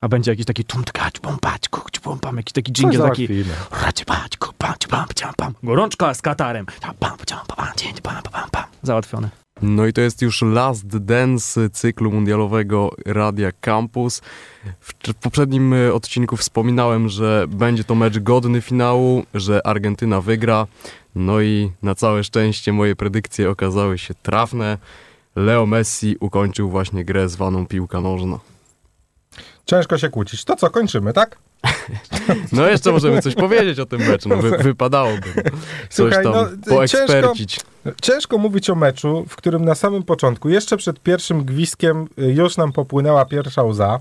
A będzie jakiś taki tum tkać, bum pać, kuć, bum pam, jakiś taki dżingiel taki racie pać, ku pam, pam, pam, pam, gorączka z katarem, pam, pam, pam, pam, pam, pam, załatwione. No i to jest już last dance cyklu mundialowego Radia Campus. W poprzednim e, odcinku wspominałem, że będzie to mecz godny finału, że Argentyna wygra. No i na całe szczęście moje predykcje okazały się trafne. Leo Messi ukończył właśnie grę zwaną piłka nożna. Ciężko się kłócić. To co, kończymy, tak? No jeszcze możemy coś powiedzieć o tym meczu. No, wy, wypadałoby coś Słuchaj, tam no, poekspercić. Ciężko, ciężko mówić o meczu, w którym na samym początku, jeszcze przed pierwszym gwizdkiem y, już nam popłynęła pierwsza łza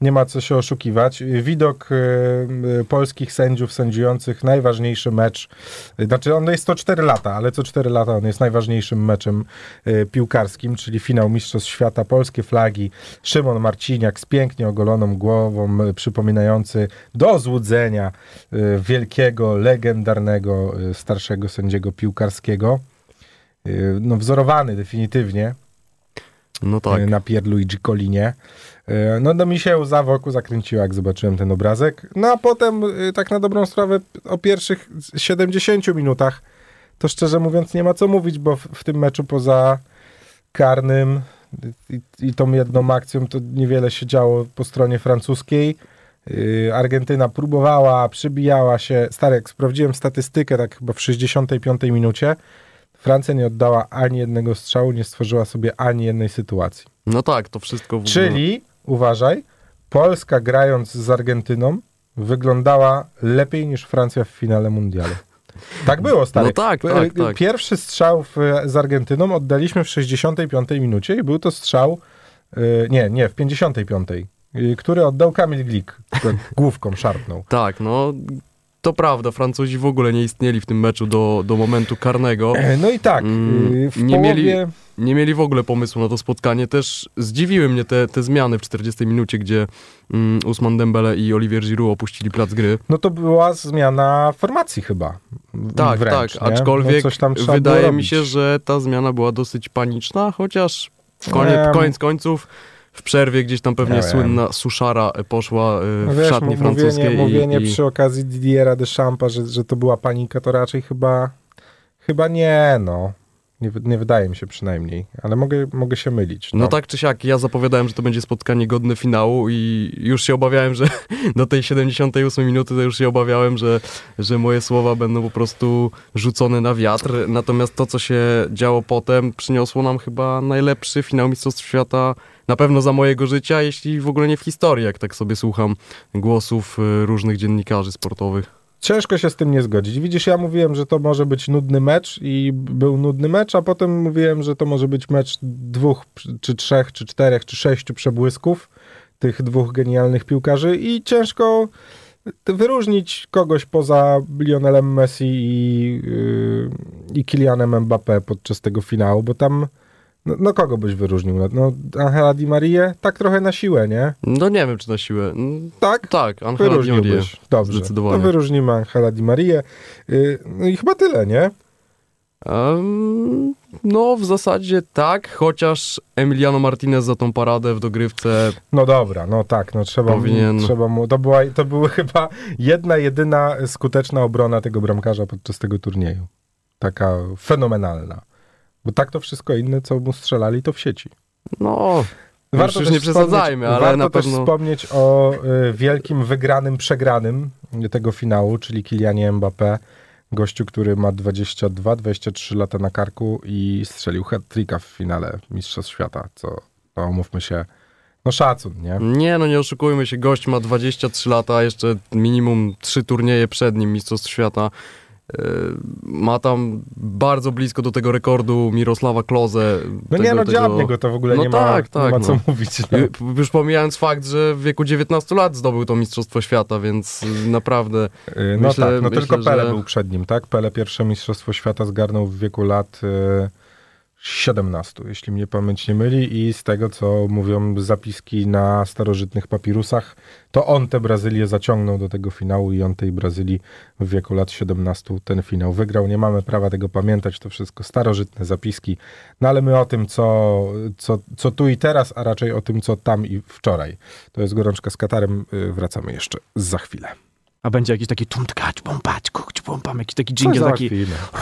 nie ma co się oszukiwać. Widok y, polskich sędziów sędziujących najważniejszy mecz, y, znaczy on jest co 4 lata, ale co 4 lata on jest najważniejszym meczem y, piłkarskim, czyli finał Mistrzostw Świata, polskie flagi, Szymon Marciniak z pięknie ogoloną głową, przypominający do złudzenia wielkiego, legendarnego, starszego sędziego piłkarskiego. No wzorowany definitywnie no tak. na Pierluigi Colinie. E, no, no mi się łza wokół zakręciła, jak zobaczyłem ten obrazek. No a potem, y, tak na dobrą sprawę, o pierwszych 70 minutach, to szczerze mówiąc nie ma co mówić, bo w, w tym meczu poza karnym i, i tą jedną akcją to niewiele się działo po stronie francuskiej. Argentyna próbowała, przybijała się. Stary, jak sprawdziłem statystykę, tak chyba w 65 minucie, Francja nie oddała ani jednego strzału, nie stworzyła sobie ani jednej sytuacji. No tak, to wszystko w ogóle... Czyli uważaj, Polska grając z Argentyną wyglądała lepiej niż Francja w finale mundialu. Tak było, stary. No tak, tak, tak. Pierwszy strzał w, z Argentyną oddaliśmy w 65 minucie i był to strzał, yy, nie, nie, w 55, yy, który oddał Kamil Glik. Główką szarpnął. Tak, no to prawda, Francuzi w ogóle nie istnieli w tym meczu do, do momentu karnego. E, no i tak, mm, y, w nie, połowie... mieli, nie mieli w ogóle pomysłu na to spotkanie. Też zdziwiły mnie te, te zmiany w 40 minucie, gdzie um, Usman Dembele i Olivier Giroud opuścili plac gry. No to była zmiana formacji chyba. Tak, wręcz, tak, aczkolwiek no wydaje mi się, że ta zmiana była dosyć paniczna, chociaż koniec, koniec końców w przerwie gdzieś tam pewnie ja słynna suszara poszła y, no w wiesz, szatni francuskiej. Mówienie, mówienie i... przy okazji Didiera Deschampa, że, że to była panika, to raczej chyba chyba nie, no. Nie, nie, wydaje mi się przynajmniej, ale mogę, mogę się mylić. No. no. tak czy siak, ja zapowiadałem, że to będzie spotkanie godne finału i już się obawiałem, że do tej 78 minuty to już się obawiałem, że, że moje słowa będą po prostu rzucone na wiatr. Natomiast to, co się działo potem, przyniosło nam chyba najlepszy finał Mistrzostw Świata na pewno za mojego życia, jeśli w ogóle nie w historii, jak tak sobie słucham głosów y, różnych dziennikarzy sportowych. Ciężko się z tym nie zgodzić. Widzisz, ja mówiłem, że to może być nudny mecz i był nudny mecz, a potem mówiłem, że to może być mecz dwóch, czy trzech, czy czterech, czy sześciu przebłysków tych dwóch genialnych piłkarzy i ciężko wyróżnić kogoś poza Lionelem Messi i, yy, i Kylianem Mbappé podczas tego finału, bo tam no, no, kogo byś wyróżnił? No, no Angela Di Maria? Tak trochę na siłę, nie? No nie wiem, czy na siłę. Tak? Tak, Angela Di Maria. Dobrze, Zdecydowanie. to wyróżnimy Angela Di Maria. Yy, no i chyba tyle, nie? Um, no, w zasadzie tak, chociaż Emiliano Martinez za tą paradę w dogrywce. No dobra, no tak, no trzeba, powinien... mu, trzeba mu. To była, to była chyba jedna, jedyna skuteczna obrona tego bramkarza podczas tego turnieju. Taka fenomenalna. Bo tak to wszystko inne, co mu strzelali, to w sieci. No, warto już nie przesadzajmy, ale warto na pewno... też wspomnieć o y, wielkim wygranym, przegranym tego finału, czyli Kilianie Mbappé, gościu, który ma 22-23 lata na karku i strzelił hat-tricka w finale Mistrzostw Świata, co, no umówmy się, no szacun, nie? Nie, no nie oszukujmy się, gość ma 23 lata, jeszcze minimum 3 turnieje przed nim Mistrzostw Świata. E, ma tam bardzo blisko do tego rekordu Mirosława Kloze. No tego, nie, no tego... go to w ogóle no nie, tak, ma, tak, nie ma co no. mówić. No. Już pomijając fakt, że w wieku 19 lat zdobył to Mistrzostwo Świata, więc naprawdę e, No myślę, tak, no myślę, tylko Pele że... był przed nim, tak? Pele pierwsze Mistrzostwo Świata zgarnął w wieku lat 17, jeśli mnie pamięć nie myli i z tego, co mówią zapiski na starożytnych papirusach, to on tę Brazylię zaciągnął do tego finału i on tej Brazylii w wieku lat 17 ten finał wygrał. Nie mamy prawa tego pamiętać, to wszystko starożytne zapiski, no ale my o tym, co, co, co tu i teraz, a raczej o tym, co tam i wczoraj. To jest Gorączka z Katarem, y, wracamy jeszcze za chwilę. A będzie jakiś taki tumtkać, pompać, kuć, pompam, jakiś taki dżingiel taki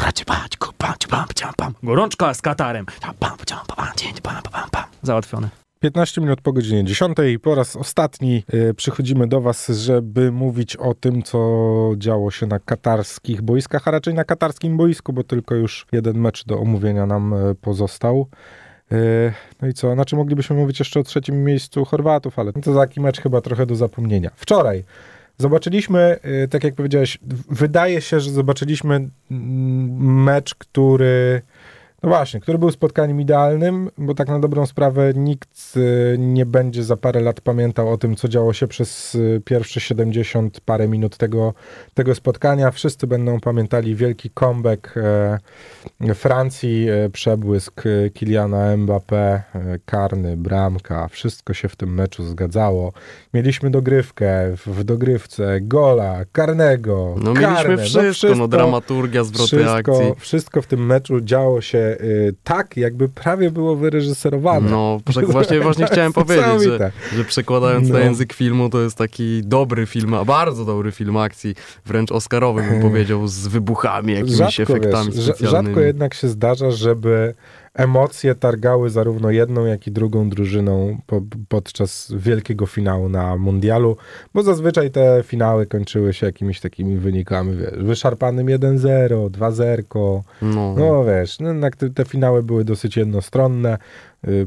racipać, kupać, pam, pam, pam. Gorączka z Katarem. Pam, pam, pam, pam, pam, pam. Załatwione. 15 minut po godzinie 10 i po raz ostatni y, przychodzimy do Was, żeby mówić o tym, co działo się na katarskich boiskach, a raczej na katarskim boisku, bo tylko już jeden mecz do omówienia nam y, pozostał. Y, no i co, na czym moglibyśmy mówić jeszcze o trzecim miejscu Chorwatów, ale to taki mecz chyba trochę do zapomnienia. Wczoraj Zobaczyliśmy, y, tak jak powiedziałeś, wydaje się, że zobaczyliśmy mm, mecz, który no właśnie, który był spotkaniem idealnym, bo tak na dobrą sprawę nikt y, nie będzie za parę lat pamiętał o tym, co działo się przez y, pierwsze 70 parę minut tego, tego spotkania. Wszyscy będą pamiętali wielki comeback e, Francji, e, przebłysk e, Kiliana Mbappé, karny, bramka, wszystko się w tym meczu zgadzało. Mieliśmy dogrywkę, w dogrywce gola, karnego, No karne, mieliśmy wszystko, no, wszystko, no dramaturgia, zwroty wszystko, akcji. Wszystko w tym meczu działo się y, tak, jakby prawie było wyreżyserowane. No, właśnie, właśnie chciałem powiedzieć, że, że przekładając no. na język filmu, to jest taki dobry film, a bardzo dobry film akcji, wręcz Oscarowy bym powiedział, z wybuchami, jakimiś rzadko, efektami wiesz, specjalnymi. Rzadko jednak się zdarza, żeby emocje targały zarówno jedną, jak i drugą drużyną po, podczas wielkiego finału na mundialu, bo zazwyczaj te finały kończyły się jakimiś takimi wynikami, wiesz, wyszarpanym 1-0, 2-0, no. no wiesz, no, te finały były dosyć jednostronne,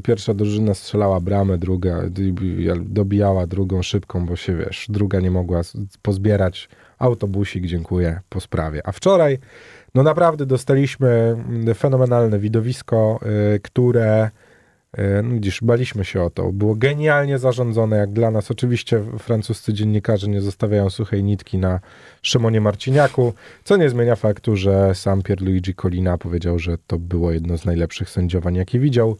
pierwsza drużyna strzelała bramę, druga dobijała drugą szybką, bo się, wiesz, druga nie mogła pozbierać autobusik, dziękuję, po sprawie. A wczoraj no naprawdę dostaliśmy mm, fenomenalne widowisko, y, które y, no widzisz, baliśmy się o to. Było genialnie zarządzone, jak dla nas. Oczywiście francuscy dziennikarze nie zostawiają suchej nitki na Szymonie Marciniaku, co nie zmienia faktu, że sam Pierluigi Colina powiedział, że to było jedno z najlepszych sędziowań, jakie widział.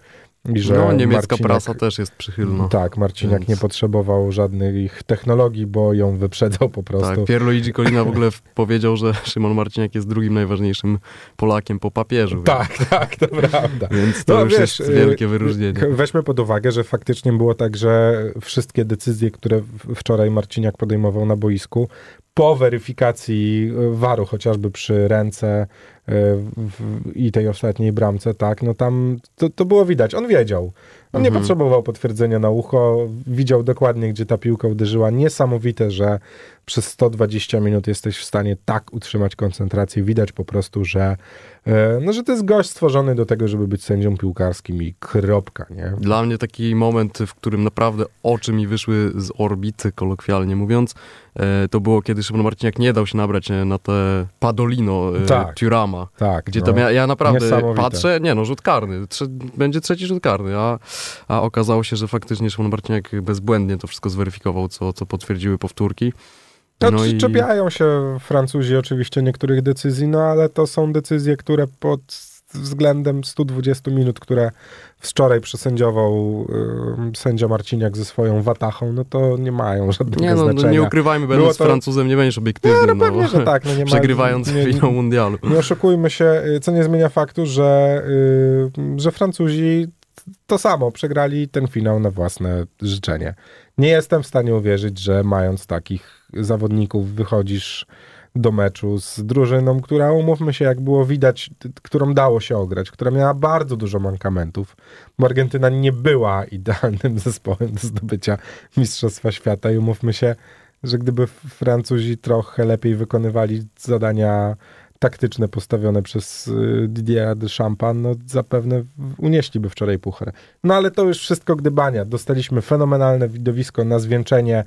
I że no, niemiecka Marciniak, prasa też jest przychylna. Tak, Marciniak więc... nie potrzebował żadnych technologii, bo ją wyprzedzał po prostu. Tak, Pierluigi Colina w ogóle powiedział, że Szymon Marciniak jest drugim najważniejszym Polakiem po papieżu. Tak, więc... tak, to prawda. Więc to no, już wiesz, jest wielkie wyróżnienie. Weźmy pod uwagę, że faktycznie było tak, że wszystkie decyzje, które wczoraj Marciniak podejmował na boisku, po weryfikacji waru, chociażby przy ręce i tej ostatniej bramce, tak, no tam to, to było widać. On wiedział. On mhm. nie potrzebował potwierdzenia na ucho, widział dokładnie, gdzie ta piłka uderzyła. Niesamowite, że przez 120 minut jesteś w stanie tak utrzymać koncentrację. Widać po prostu, że, e, no, że to jest gość stworzony do tego, żeby być sędzią piłkarskim i kropka, nie? Dla mnie taki moment, w którym naprawdę oczy mi wyszły z orbity, kolokwialnie mówiąc, e, to było, kiedy Szymon Marciniak nie dał się nabrać e, na te Padolino tak, Turama. Tak, gdzie no, tam ja, ja naprawdę patrzę, nie no, rzut karny, Trze będzie trzeci rzut karny, a, a okazało się, że faktycznie Szymon Marciniak bezbłędnie to wszystko zweryfikował, co, co potwierdziły powtórki. No, no i... Czepiają się Francuzi oczywiście niektórych decyzji, no ale to są decyzje, które pod względem 120 minut, które wczoraj przesędziował y, sędzia Marciniak ze swoją watachą, no to nie mają żadnego nie, no, znaczenia. No, nie ukrywajmy, będąc to... Francuzem nie będziesz obiektywny. No, no pewnie, że tak. No, nie Przegrywając nie, finał mundialu. Nie oszukujmy się, y, co nie zmienia faktu, że, y, że Francuzi to samo, przegrali ten finał na własne życzenie. Nie jestem w stanie uwierzyć, że mając takich zawodników wychodzisz do meczu z drużyną, która, umówmy się, jak było widać, którą dało się ograć, która miała bardzo dużo mankamentów, bo Argentyna nie była idealnym zespołem do zdobycia Mistrzostwa Świata i umówmy się, że gdyby Francuzi trochę lepiej wykonywali zadania taktyczne postawione przez y, Didier Deschamps, no zapewne unieśliby wczoraj puchar. No ale to już wszystko gdybania. Dostaliśmy fenomenalne widowisko na zwieńczenie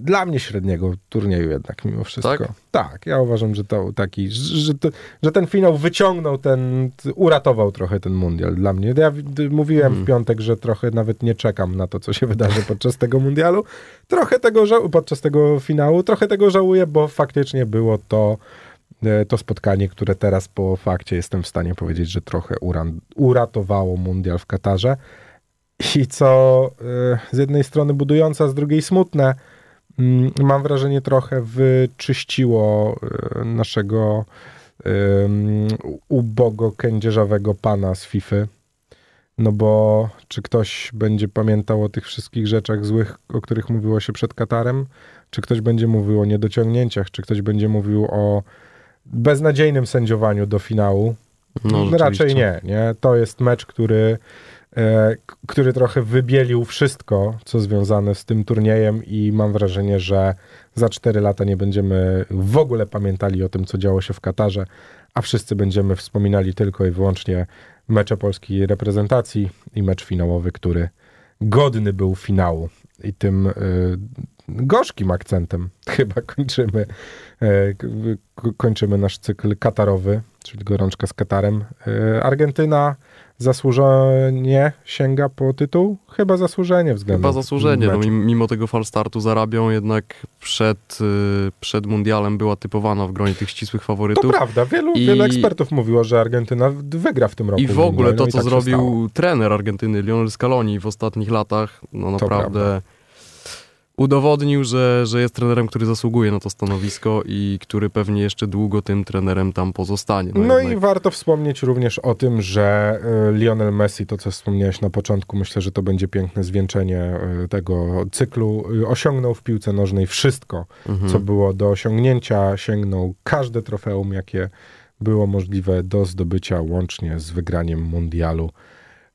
dla mnie średniego turnieju jednak mimo wszystko. Tak? Tak, ja uważam, że to taki, że, to, że ten finał wyciągnął ten, uratował trochę ten mundial dla mnie. Ja mówiłem hmm. w piątek, że trochę nawet nie czekam na to, co się wydarzy podczas tego mundialu. Trochę tego żałuję, podczas tego finału, trochę tego żałuję, bo faktycznie było to to spotkanie, które teraz po fakcie jestem w stanie powiedzieć, że trochę uran, uratowało mundial w Katarze. I co e, z jednej strony budujące, a z drugiej smutne, mm, mam wrażenie trochę wyczyściło e, naszego ubogo kędzierzawego pana z FIFA. No bo czy ktoś będzie pamiętał o tych wszystkich rzeczach złych, o których mówiło się przed Katarem? Czy ktoś będzie mówił o niedociągnięciach? Czy ktoś będzie mówił o beznadziejnym sędziowaniu do finału? No, Raczej nie, nie. To jest mecz, który, e, który trochę wybielił wszystko, co związane z tym turniejem i mam wrażenie, że za 4 lata nie będziemy w ogóle pamiętali o tym, co działo się w Katarze, a wszyscy będziemy wspominali tylko i wyłącznie mecze polskiej reprezentacji i mecz finałowy, który godny był finału. I tym y, gorzkim akcentem chyba kończymy, y, kończymy nasz cykl katarowy, czyli gorączka z Katarem. Y, Argentyna zasłużenie sięga po tytuł? Chyba zasłużenie względem Chyba zasłużenie. No, mimo tego falstartu zarabią, jednak przed, y, przed mundialem była typowana w gronie tych ścisłych faworytów. To prawda. Wielu, I... wielu ekspertów mówiło, że Argentyna wygra w tym roku. I w ogóle to, no co tak zrobił trener Argentyny, Lionel Scaloni w ostatnich latach, no naprawdę udowodnił, że, że jest trenerem, który zasługuje na to stanowisko i który pewnie jeszcze długo tym trenerem tam pozostanie. No, no i warto wspomnieć również o tym, że e, Lionel Messi, to co wspomniałeś na początku, myślę, że to będzie piękne zwieńczenie e, tego cyklu, e, osiągnął w piłce nożnej wszystko, mhm. co było do osiągnięcia, sięgnął każde trofeum, jakie było możliwe do zdobycia łącznie z wygraniem mundialu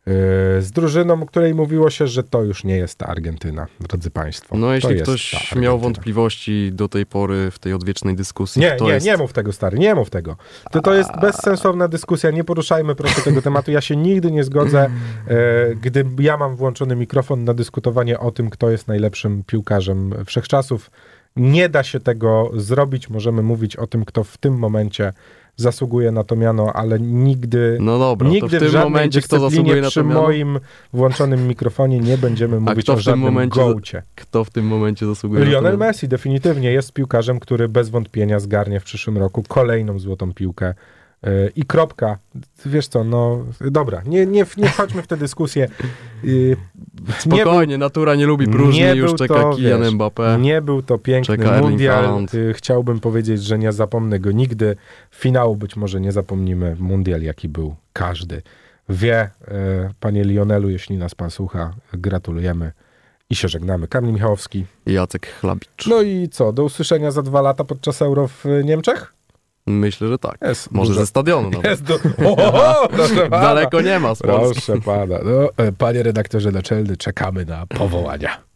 z drużyną, której mówiło się, że to już nie jest ta Argentyna, drodzy Państwo. No jeśli ktoś miał wątpliwości do tej pory w tej odwiecznej dyskusji, Nie, nie, jest... nie mów tego, stary, nie mów tego. To, to jest bezsensowna dyskusja, nie poruszajmy proszę tego tematu. Ja się nigdy nie zgodzę, e, gdy ja mam włączony mikrofon na dyskutowanie o tym, kto jest najlepszym piłkarzem wszechczasów. Nie da się tego zrobić, możemy mówić o tym, kto w tym momencie zasługuje na to miano, ale nigdy, no dobra, nigdy w, w tym momencie kto zasługuje przy na to moim włączonym mikrofonie nie będziemy mówić o żadnym momencie, gołcie. Kto w tym momencie zasługuje Lionel na to Messi definitywnie jest piłkarzem, który bez wątpienia zgarnie w przyszłym roku kolejną złotą piłkę i kropka. Wiesz co, no dobra, nie, nie, nie wchodźmy w tę dyskusję. Spokojnie, był, natura nie lubi próżni, nie już czeka to, Kylian wiesz, Mbappé. Nie był to piękny czeka mundial. Y, chciałbym powiedzieć, że nie zapomnę go nigdy. Finału być może nie zapomnimy. Mundial, jaki był każdy. Wie, panie Lionelu, jeśli nas pan słucha, gratulujemy i się żegnamy. Kamil Michałowski. I Jacek Chlabicz. No i co, do usłyszenia za dwa lata podczas Euro w Niemczech? Myślę, że tak. Jest Może dużo. ze stadionu nawet. Jest do... o, proszę Daleko nie ma z Proszę pana. No, e, panie redaktorze naczelny, czekamy na powołania.